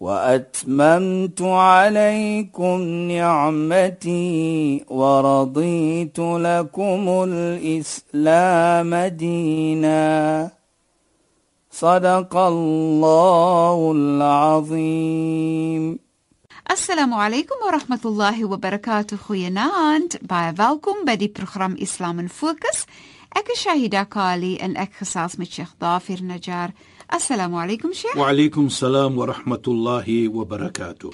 وأتممت عليكم نعمتي ورضيت لكم الإسلام دينا. صدق الله العظيم. السلام عليكم ورحمة الله وبركاته. خويا نانت باي فالكم بدي برنامج إسلام فوكس. أك شاهدة كالي أن أك خصاص من شيخ ضافر نجار. Assalamu alaykum Sheikh. Wa alaykum salaam wa rahmatullahi wa barakatuh.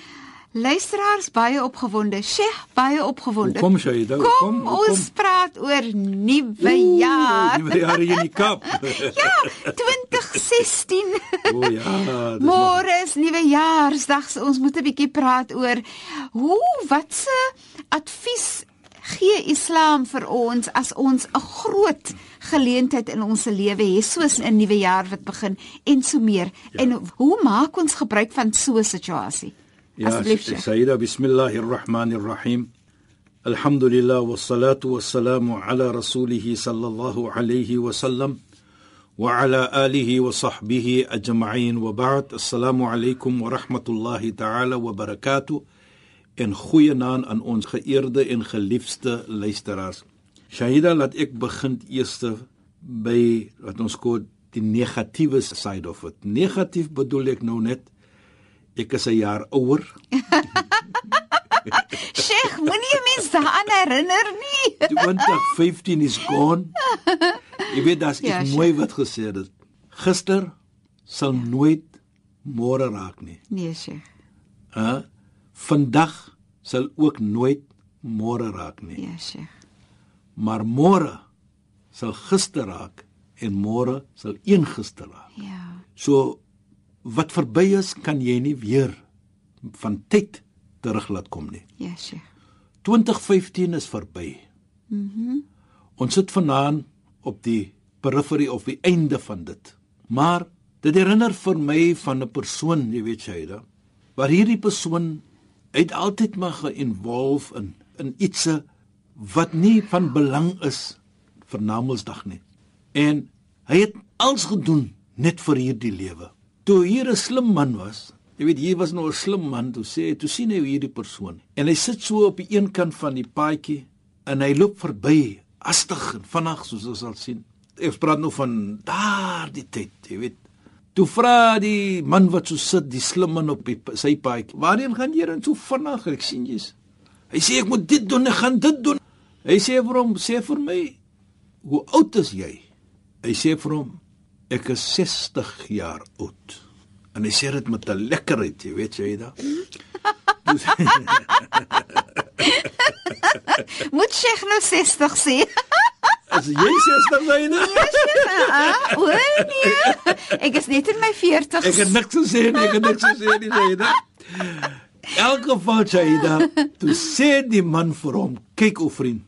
Luisteraars baie opgewonde. Sheikh baie opgewonde. Kom Shaida, kom, kom, kom. ons praat oor nuwe jaar. Nuwe jaar in die Kaap. ja, 2016. o oh, ja. Môre is nuwe jaarsdag. So ons moet 'n bietjie praat oor hoe watse advies gee Islam vir ons as ons 'n groot geleentheid in ons lewe het soos 'n nuwe jaar wat begin en so meer. Ja. En hoe maak ons gebruik van so 'n situasie? Ja. Sayyida bismillahirrahmanirrahim. Alhamdulillah wassalatu wassalamu ala rasulih sallallahu alayhi wa sallam wa ala alihi wa sahbihi ajma'in wa ba'd. Assalamu alaykum wa rahmatullahi ta'ala wa barakatuh. En goeie naam aan ons geëerde en geliefde luisteraars. Shahida, laat ek begin eers by wat ons kort die negatiewe side of it. Negatief bedoel ek nou net ek is 'n jaar ouer. Sheikh, moenie mense daaraan herinner nie. 2015 is gone. Jy weet daar's Ja, iets Sheikh. mooi wat gesê het. Gister sal nooit môre raak nie. Nee, Sheikh. Hæ? Vandag sal ook nooit môre raak nie. Ja, Sheikh. Maar môre sal gister raak en môre sal een gister raak. Ja. So wat verby is, kan jy nie weer van tyd terug laat kom nie. Ja, Sheikh. 2015 is verby. Mhm. Mm Ons sit vanaand op die periferie of die einde van dit. Maar dit herinner vir my van 'n persoon, jy weet jy, da, waar hierdie persoon het altyd maar geïnvolve in in iets wat nie van belang is vir Namedsdag nie. En hy het alles gedoen net vir hierdie lewe. Toe hier 'n slim man was, jy weet hier was nou 'n slim man, toe sê hy, toe sien hy hierdie persoon en hy sit so op die een kant van die paadjie en hy loop verby hastig en vinnig soos ons sal sien. Ek praat nou van daardie tyd, jy weet. Toe vra die man wat so sit, die slim man op die, sy paadjie, "Waarheen gaan jy dan so vinnig? Ek sien jy's." Hy sê ek moet dit doen, ek gaan dit doen. Hy sê vir hom, sê vir my, "Hoe oud is jy?" Hy sê vir hom, "Ek is 60 jaar oud." En hy sê dit met 'n lekkerheid, jy weet jy da. Moet Sheikh nou 60 sê? as jy 60 myne, Ah, o nee. Ek is net in my 40s. ek het niks gesê nie, ek het niks gesê nie, jy da. Elke geval Shaida, toe sê die man vir hom, kyk o vriend,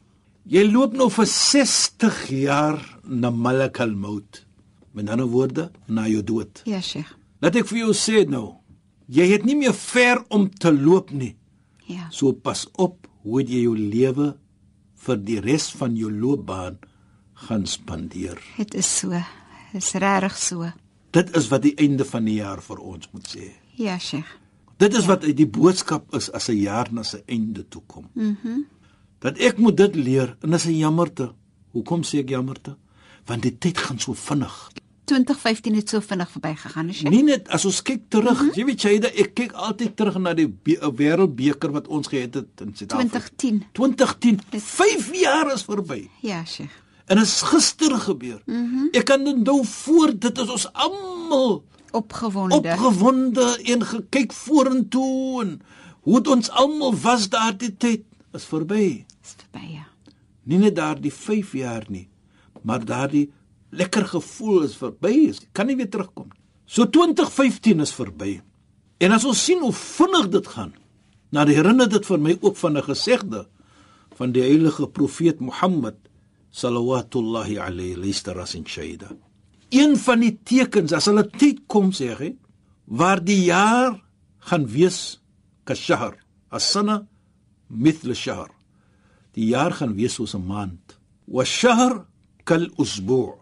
jy loop nou vir 60 jaar na Malakal Maut. Met ander woorde, na jou dood. Ja, Sheikh. Laat ek vir jou sê nou, jy het nie meer ver om te loop nie. Ja. So pas op hoe jy jou lewe vir die res van jou loopbaan gaan spandeer. Dit is so. Dit is regtig so. Dit is wat die einde van die jaar vir ons moet sê. Ja, Sheikh. Dit is wat die boodskap is as 'n jaar na sy einde toe kom. Mhm. Mm dat ek moet dit leer en dis 'n jammerte. Hoekom sê ek jammerte? Want die tyd gaan so vinnig. 2015 het so vinnig verbygegaan, is jy? Nie net as ons kyk terug, mm -hmm. jy weet jy, ek kyk altyd terug na die be- wêreldbeker wat ons gehad het in Suid-Afrika. 2010. 2010. 5 jaar is verby. Ja, Sheikh. En dit is gister gebeur. Mm -hmm. Ek kan dit nou voor dit is ons almal Opgewonde. opgewonde en gekyk vorentoe en hoe dit ons almal was daardie tyd is verby. is verby, ja. Nie net daardie 5 jaar nie, maar daardie lekker gevoel is verby. Is kan nie weer terugkom nie. So 2015 is verby. En as ons sien hoe vinnig dit gaan, Nou herinner dit vir my ook van 'n gesegde van die heilige profeet Mohammed sallallahu alayhi listaras in shaida. Een van die tekens as hulle tyd kom sê hy waar die jaar gaan wees kashahr as-sana mithl ash-shahr. Die jaar gaan wees soos 'n maand. Wa shahr kal usbu'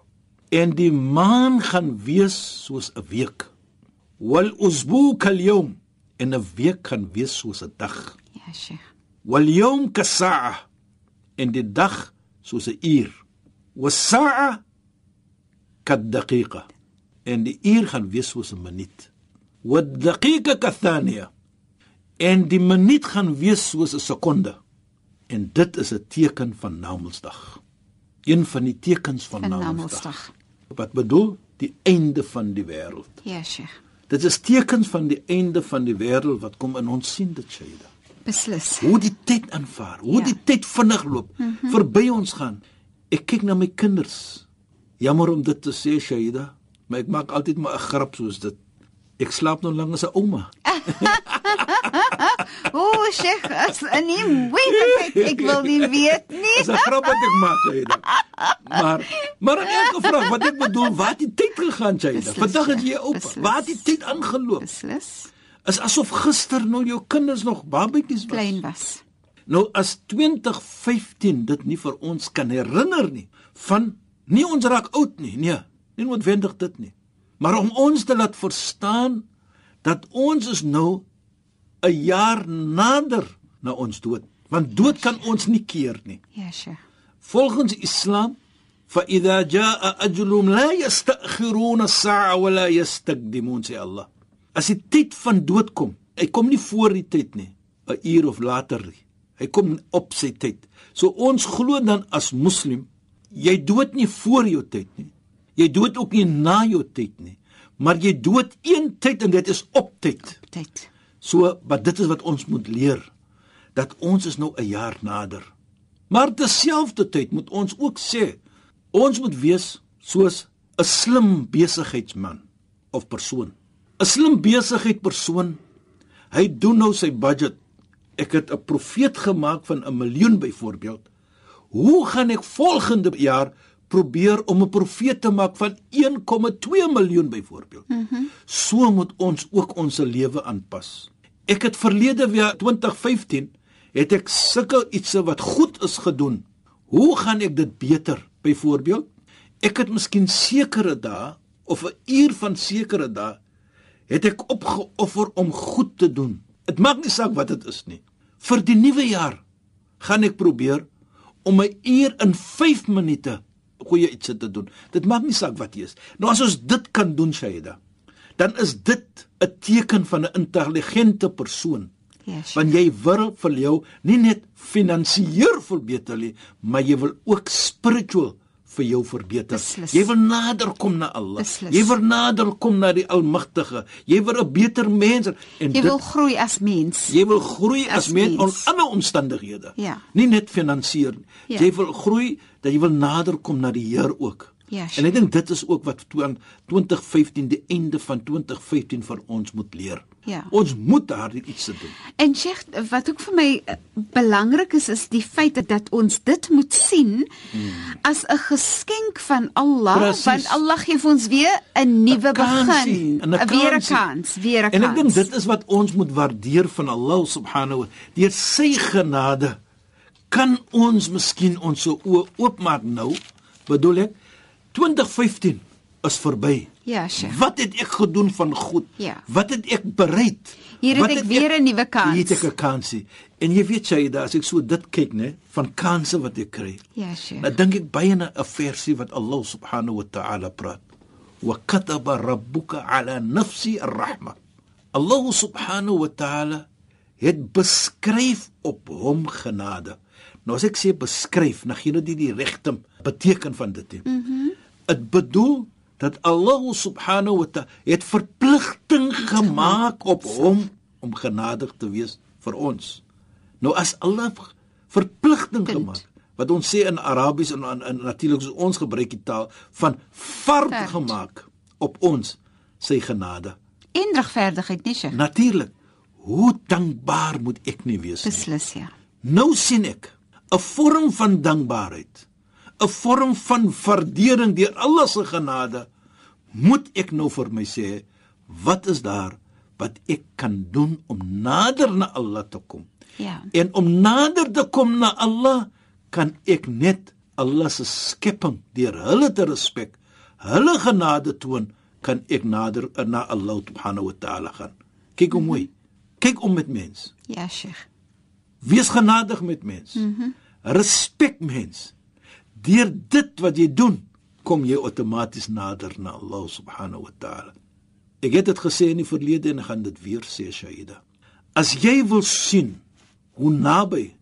en die maan gaan wees soos 'n week. Wal usbu' kal yawm en 'n week kan wees soos 'n dag. Ja, Sheikh. Wal yawm kasa'a en die dag soos 'n uur. Was sa'a kad daqiqa en die uur gaan wees soos 'n minuut. Wad daqiqa ka thaniya en die minuut gaan wees soos 'n sekonde. En dit is 'n teken van Namedsdag. Een van die tekens van, Van Namedsdag. Wat bedoel die einde van die wêreld. Ja, Sheikh. Dit is tekens van die einde van die wêreld wat kom in ons sien dit Shaida. Beslis. Hoe die tyd aanvaar, hoe Ja. die tyd vinnig loop, mm -hmm. verby ons gaan. Ek kyk na my kinders. Jammer om dit te sê Shaida, maar ek maak altyd maar 'n grap soos dit. Ek slaap nou lank as 'n ouma. O, Sheikh, as in nie weet ek ek wil nie weet nie. Dis 'n grap wat ek maak Shaida. Maar maar in elke vraag wat ek bedoel, het die tyd gegaan? Beslis, Vandag is jy. Waar het die tyd aangeloop? Beslis. Is asof gister nou jou kinders nog babatjies was. Klein was. Nou as 2015 dit nie vir ons kan herinner nie van nie ons raak oud nie, nee, nie noodwendig dit nie. Maar om ons te laat verstaan dat ons is nou 'n jaar nader na ons dood, want dood kan ons nie keer nie. Ja, Sheikh. Volgens Islam فإذا جاء أجلهم لا يستأخرون الساعة ولا يستقدمون sê Allah. As die tyd van dood kom, hy kom nie voor die tyd nie, 'n uur of later nie. Hy kom op sy tyd. So ons glo dan as moslim, jy dood nie voor jou tyd nie. Jy dood ook nie na jou tyd nie, maar jy dood een tyd en dit is op tyd. Tyd. So, maar dit is wat ons moet leer dat ons is nou 'n jaar nader. Maar terselfdertyd moet ons ook sê ons moet wees soos 'n slim besigheidsman of persoon. 'n Slim besigheidspersoon, hy doen nou sy budget. Ek het 'n profeet gemaak van 'n miljoen byvoorbeeld. Hoe gaan ek volgende jaar probeer om 'n profeet te maak van 1,2 miljoen byvoorbeeld? Mm -hmm. So moet ons ook ons lewe aanpas. Ek het verlede jaar 2015 het ek sulke ietsie wat goed is gedoen. Hoe gaan ek dit beter? Byvoorbeeld, ek het miskien sekere dae of 'n uur van sekere dae het ek opgeoffer om goed te doen. Dit maak nie saak wat dit is nie. Vir die nuwe jaar gaan ek probeer om 'n uur in 5 minute goeie iets te doen. Dit maak nie saak wat dit is. Nou as ons dit kan doen, Shaida, dan is dit 'n teken van 'n intelligente persoon. Ja, Sheikh. Want jy wil vir jou nie net finansiëer verbeter nie, maar jy wil ook spiritual vir jou verbeter. Beslis. Jy wil nader kom na Allah. Beslis. Jy wil nader kom na die Almagtige. Jy wil 'n beter mens en Jy dit wil groei as mens. Jy wil groei as, As mens onder alle omstandighede. Ja. Nie net finansiëer nie. Ja. Jy wil groei dat jy wil nader kom na die Here ook. Ja, en ek dink dit is ook wat twen- 2015 die einde van 2015 vir ons moet leer. Ja. Ons moet daardie iets te doen. En Sheikh, wat ook vir my eh, belangrik is is die feit dat, ons dit moet sien as 'n geskenk van Allah, Presies. want Allah gee vir ons weer 'n nuwe begin, en 'n weer 'n kans, weer 'n En kans. ek dink dit is wat ons moet waardeer van Allah subhanahu wa deur sy genade kan ons miskien ons oë oopmaak nou. Bedoel ek 2015 is verby. Ja, Sheikh. Wat het ek gedoen van goed? Ja. Wat het ek bereid? Hier het Wat ek weer 'n nuwe kans. Hier het ek 'n kansie. En jy weet jy, as ek so dit kyk, né, van kansse wat ek kry. Ja, Sheikh. Dan dink ek baie na 'n versie wat Allah subhanahu wa ta'ala praat. Wa kataba rabbuka ala nafsi ar-rahma. Allah subhanahu wa ta'ala het beskryf op hom genade. Nou as ek sê beskryf, dan gee dit nie die regte beteken van dit nie. Mhm. Dit bedoel dat Allah subhanahu wa ta'ala het verpligting gemaak op hom om genadig te wees vir ons. Nou as Allah verpligting Punt. gemaak wat ons sê in Arabies en, en, en natuurlik soos ons gebruik die taal van Fard. gemaak op ons sy genade. En regverdigheid, nee, Sheikh. Natuurlik. Hoe dankbaar moet ek nie wees nie? Beslis ja. Nou sien ek 'n vorm van dankbaarheid. 'n Vorm van waardering deur Allah se genade. Moet ek nou vir my sê, wat is daar wat ek kan doen om nader na Allah te kom? Ja. En om nader te kom na Allah, kan ek net Allah se skepping deur hulle te respek, hulle genade toon, kan ek nader na Allah subhanahu wa ta'ala gaan. Kyk hoe mooi. Kyk om met mens. Ja, Sheikh. Wees genadig met mens. Mm -hmm. Respek mens. Deur dit wat jy doen, kom jy outomaties nader na Allah subhanahu wa ta'ala. Ek het dit gesê in die verlede en gaan dit weer sê, Shaida. As jy wil sien hoe naby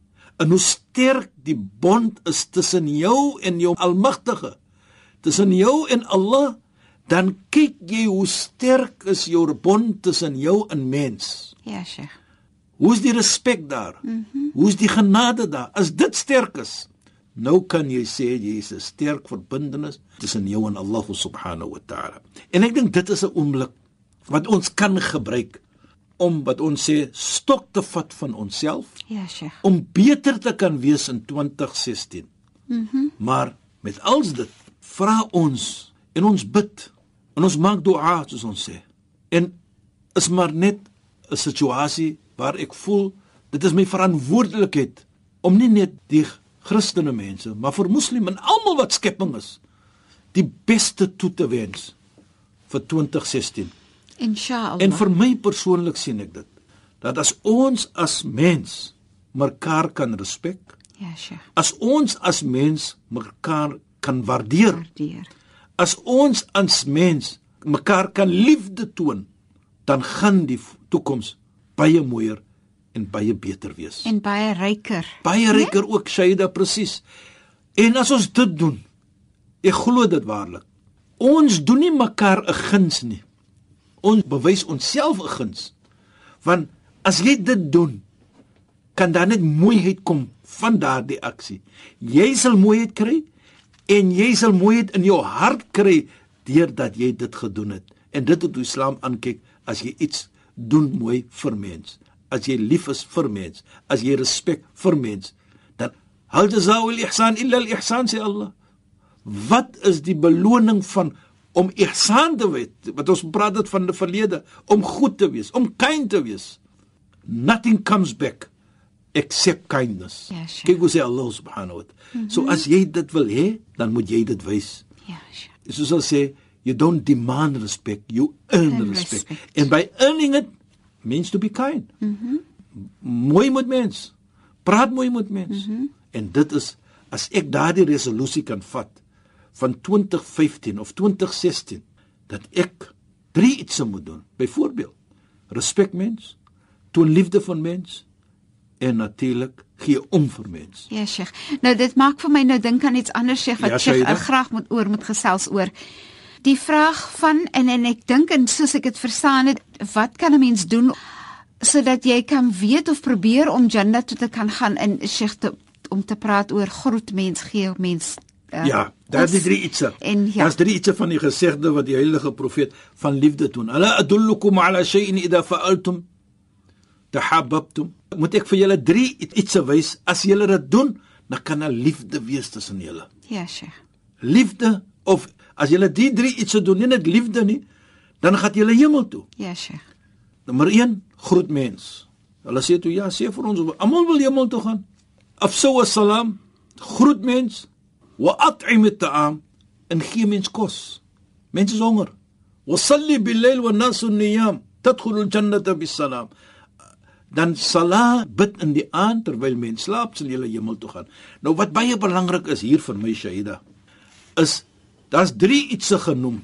en hoe sterk die bond is tussen jou en jou Almagtige, tussen jou en Allah, dan kyk jy hoe sterk is jou bond tussen jou en mens. Ja, Sheikh. Hoe is die respek daar? Mm -hmm. Hoe is die genade daar? As dit sterk is, nou kan jy sê jy is 'n sterk verbintenis tussen jou en Allah subhanahu wa ta'ala. En ek dink dit is 'n oomblik wat ons kan gebruik om wat ons sê stok te vat van onsself Ja, Sheikh. om beter te kan wees in 2016. Mhm. Mm maar met als dit vra ons en ons bid en ons maak dua soos ons sê. En is maar net 'n situasie waar ek voel dit is my verantwoordelikheid om nie net die Christene mense, maar vir moslim en almal wat skepping is, die beste toe te wens vir 2016. Inshallah. En vir my persoonlik sien ek dit dat as ons as mens mekaar kan respek, Ja, Sheikh. as ons as mens mekaar kan waardeer, Waardeer. as ons as mens mekaar kan liefde toon, dan gaan die toekoms baie mooier en baie beter wees. En baie ryker. baie ryker ook Shaida presies. En as ons dit doen, ek glo dit waarlik. Ons doen nie mekaar 'n guns nie. Ons bewys onsself 'n guns. Want as jy dit doen, kan daar net mooiheid kom van daardie aksie. Jy sal mooiheid kry en jy sal mooiheid in jou hart kry deurdat jy dit gedoen het. En dit het Islam aankyk as jy iets doen mooi vir mens, as jy lief is vir mens, as jy respek vir mens, dan hal jazaa'ul ihsan illa al ihsan sê Allah. Wat is die beloning van om ihsan te weet? Wat ons praat dit van die verlede, om goed te wees, om kind te wees. Nothing comes back except kindness. Ja, sure. Kyk hoe sê Allah subhanahu wa ta'ala. Mm -hmm. So as jy dit wil hê, dan moet jy dit wys. Ja, Sheikh. Soos hulle sê, you don't demand respect, you earn Earn respect. respect. And by earning it means to be kind. Mhm. Mm mooi met mens. Praat mooi met mens. Mhm. Mm en dit is as ek daardie resolusie kan vat van 2015 of 2016 dat ek drie iets moet doen. Byvoorbeeld, respek mens, toon liefde vir mens en natuurlik gee om vir mens. Ja, Sheikh. Nou dit maak vir my nou dink aan iets anders, Sheikh, wat Ja, Sheikh uh, graag moet oor moet gesels oor. Die vraag van en en ek dink en soos ek dit verstaan het, wat kan 'n mens doen sodat jy kan weet of probeer om Jannah toe te kan gaan in Sheikh te, om te praat oor groet mens, gee mens uh, Ja, daar is die drie ietsie. En ja. Daar's drie ietsie van die gesegde wat die heilige profeet van liefde doen. Ala adullukum ala shay'in idha fa'altum tahabbtum. Moet ek vir julle drie ietsie wys? As julle dit doen, dan kan daar liefde wees tussen julle. Ja, Sheikh. Liefde of as julle die drie ietsie doen, nie net liefde nie, dan gaan julle hemel toe. Ja, Sheikh. Nommer 1, groet mens. Hulle sê toe ja, sê vir ons almal wil hemel toe gaan. Afsou assalam, groet mens. Wa at'im at'am en gee mens kos. Mense is honger. Wa salli bil-layl wa nasu niyam. Tadkhulu al-jannata bis-salam. Dan sala bid in die aand terwyl mens slaap, sal jy hemel toe gaan. Nou wat baie belangrik is hier vir my Shaida, is daar's drie ietsie genoem.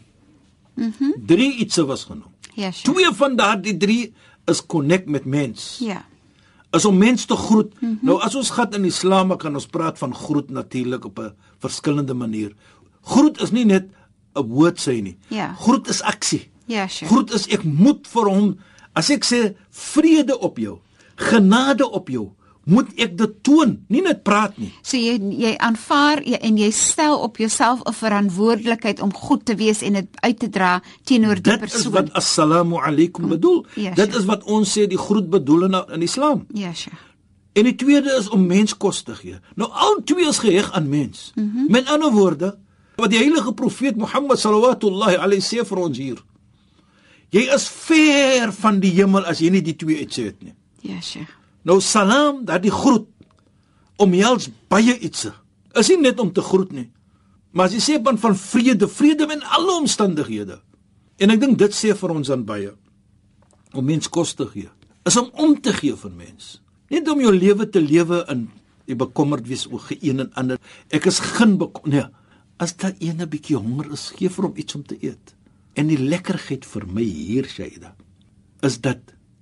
Mhm. Mm drie ietsie was genoem. Ja, Sheikh. Twee van daardie drie is connect met mens. Ja. Is om mens te groet. Mm -hmm. Nou as ons gaan in Islam kan ons praat van groet natuurlik op 'n verskillende manier. Groet is nie net 'n woord sê nie. Ja. Groet is aksie. Ja, Sheikh. Groet is ek moet vir hom as ek sê vrede op jou, genade op jou, moet ek dit toon, nie net praat nie. So jy jy aanvaar jy, en jy stel op jouself 'n verantwoordelikheid om goed te wees en dit uit te dra teenoor die Dit persoon. is wat assalamu alaykum bedoel. Ja, Dit is wat ons sê die groet bedoel in, in Islam. Ja, Sheikh. En die tweede is om mens kos te gee. Nou al twee is geheg aan mens. Mm -hmm. Met ander woorde, wat die heilige profeet Mohammed sallallahu alayhi sê vir ons hier. Jy is ver van die hemel as jy nie die twee het nie. Ja, Sheikh. Nou salam, daardie groet omhels baie iets. Is nie net om te groet nie. Maar as jy sê van van vrede, vrede in alle omstandighede. En ek dink dit sê vir ons aan baie om mens kos te gee. Is om om te gee vir mens. Nie om jou lewe te lewe in jy bekommerd wees oor geen en ander. Ek is geen nee. As daar een 'n bietjie honger is, gee vir hom iets om te eet. En die lekkerheid vir my hier, Shaida, is dat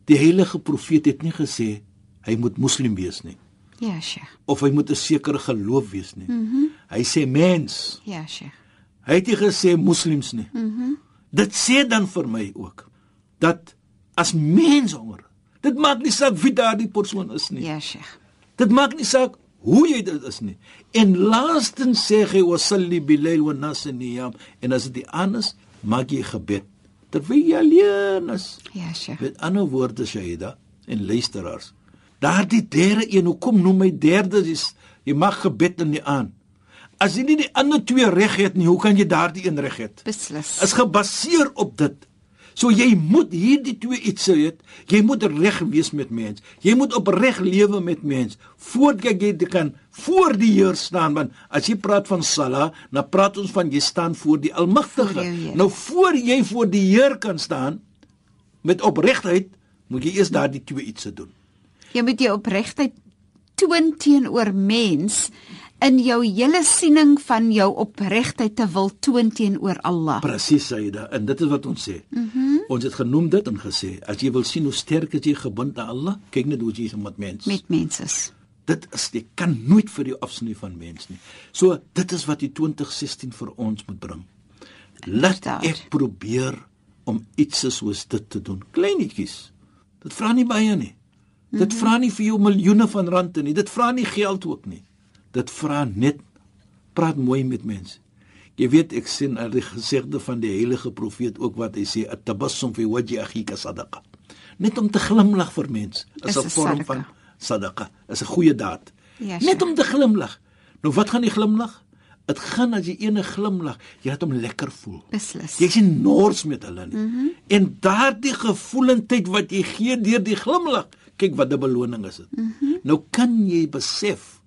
die heilige profeet het nie gesê hy moet moslim wees nie Ja, Sheikh. of hy moet 'n sekere geloof wees nie. Mm -hmm. Hy sê mens. Ja, Sheikh. Hy het nie gesê moslems nie. Mm -hmm. Dit sê dan vir my ook dat as mens honger, dit maak nie saak wie daardie persoon is nie. Ja, Sheikh. Dit maak nie saak hoe jy dit is nie. En laastens sê hy wasalli bilail wa nas niyam en as dit anders maak jy gebed terwyl jy alleen is. Ja, Sheikh. Met ander woorde Shaida en luisteraars. Daardie derde een, hoekom noem my derde is jy mag gebed in die aan. As jy nie die ander twee reg het nie, hoe kan jy daardie een reg hê? Beslis. Is gebaseer op dit. So jy moet hierdie twee iets hê. Jy moet reg wees met mens. Jy moet opreg lewe met mens voordat jy kan voor die Heer staan want as jy praat van sala, dan praat ons van jy staan voor die Almagtige. Voor jou Heer. Nou voor jy voor die Heer kan staan met opregtheid, moet jy eers daardie twee iets doen. Jy moet jou opregtheid toon teenoor mens in jou hele siening van jou opregtheid te wil toon teenoor Allah. Presies Saida, en dit is wat ons sê. Mm -hmm. Ons het genoem dit en gesê, as jy wil sien hoe sterk jy gebind aan Allah, kyk net hoe jy is met mens. met mense. Dit is jy kan nooit vir jou afsny van mens nie. So dit is wat die 2016 vir ons moet bring. Laat ek probeer om iets soos dit te doen. Kleinetjies. Dit vra nie baie nie. Dit vra nie vir jou miljoene van rande nie. Dit vra nie geld ook nie. Dit vra net praat mooi met mense. Jy weet ek sien al die gesegde van die heilige profeet ook wat hy sê at-tabassum fi wajhi akhika sadaqa. Net om te glimlag vir mense is 'n vorm van sadaqa. Is 'n goeie daad. Ja, Net om te glimlag. Nou wat gaan die glimlag? Dit gaan as jy ene glimlag, jy laat hom lekker voel. Beslis. Jy sien nors met hulle nie. Mm Mhm. -hmm. En daardie gevoelendheid wat jy gee deur die glimlag, kyk wat 'n beloning is dit. Mm -hmm. Nou kan jy besef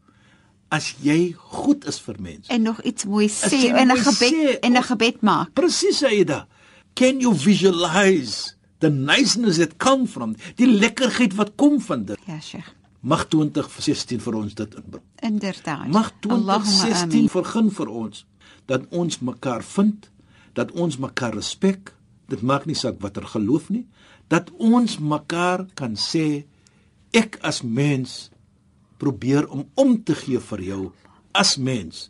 as jy goed is vir mense. En nog iets mooi sê en 'n gebed sê, en 'n gebed maak. Presies Aida. Can you visualize the niceness that come from die lekkerheid wat kom van dit? Ja, Sheikh. Mag 2016 vir ons dit inbring. Inderdaad. Mag Allahumma 2016 amin. vergun vir ons dat ons mekaar vind, dat ons mekaar respek. Dit maak nie saak watter geloof nie, dat ons mekaar kan sê ek as mens probeer om om te gee vir jou as mens.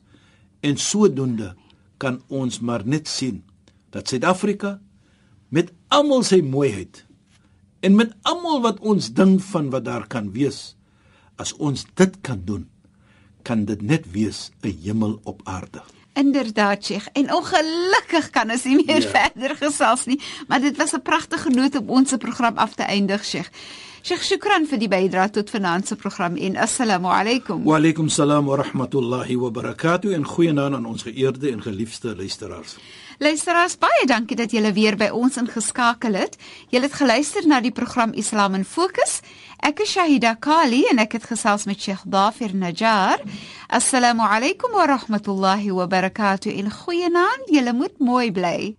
En sodoende kan ons maar net sien dat Suid-Afrika met almal sy mooiheid en met almal wat ons dink van wat daar kan wees, as ons dit kan doen, kan dit net wees 'n hemel op aarde. Inderdaad, Sheikh. En ongelukkig kan ons nie meer Ja. verder gesels nie, maar dit was 'n pragtige noot om ons program af te eindig, Sheikh. Sheikh, shukran vir die bydrae tot vanaand se program en assalamu alaykum. Wa alaykum salaam wa rahmatullahi wa barakatuh en goeienaand aan ons geëerde en geliefde luisteraars. Luisteraars, baie dankie dat julle weer by ons ingeskakel het. Julle het geluister na die program Islam in Fokus. Ek is Shahida Kali en ek het gesels met Sheikh Dafir Najjar. Assalamu alaykum wa rahmatullahi wa barakatuh. En goeienaand, julle moet mooi bly.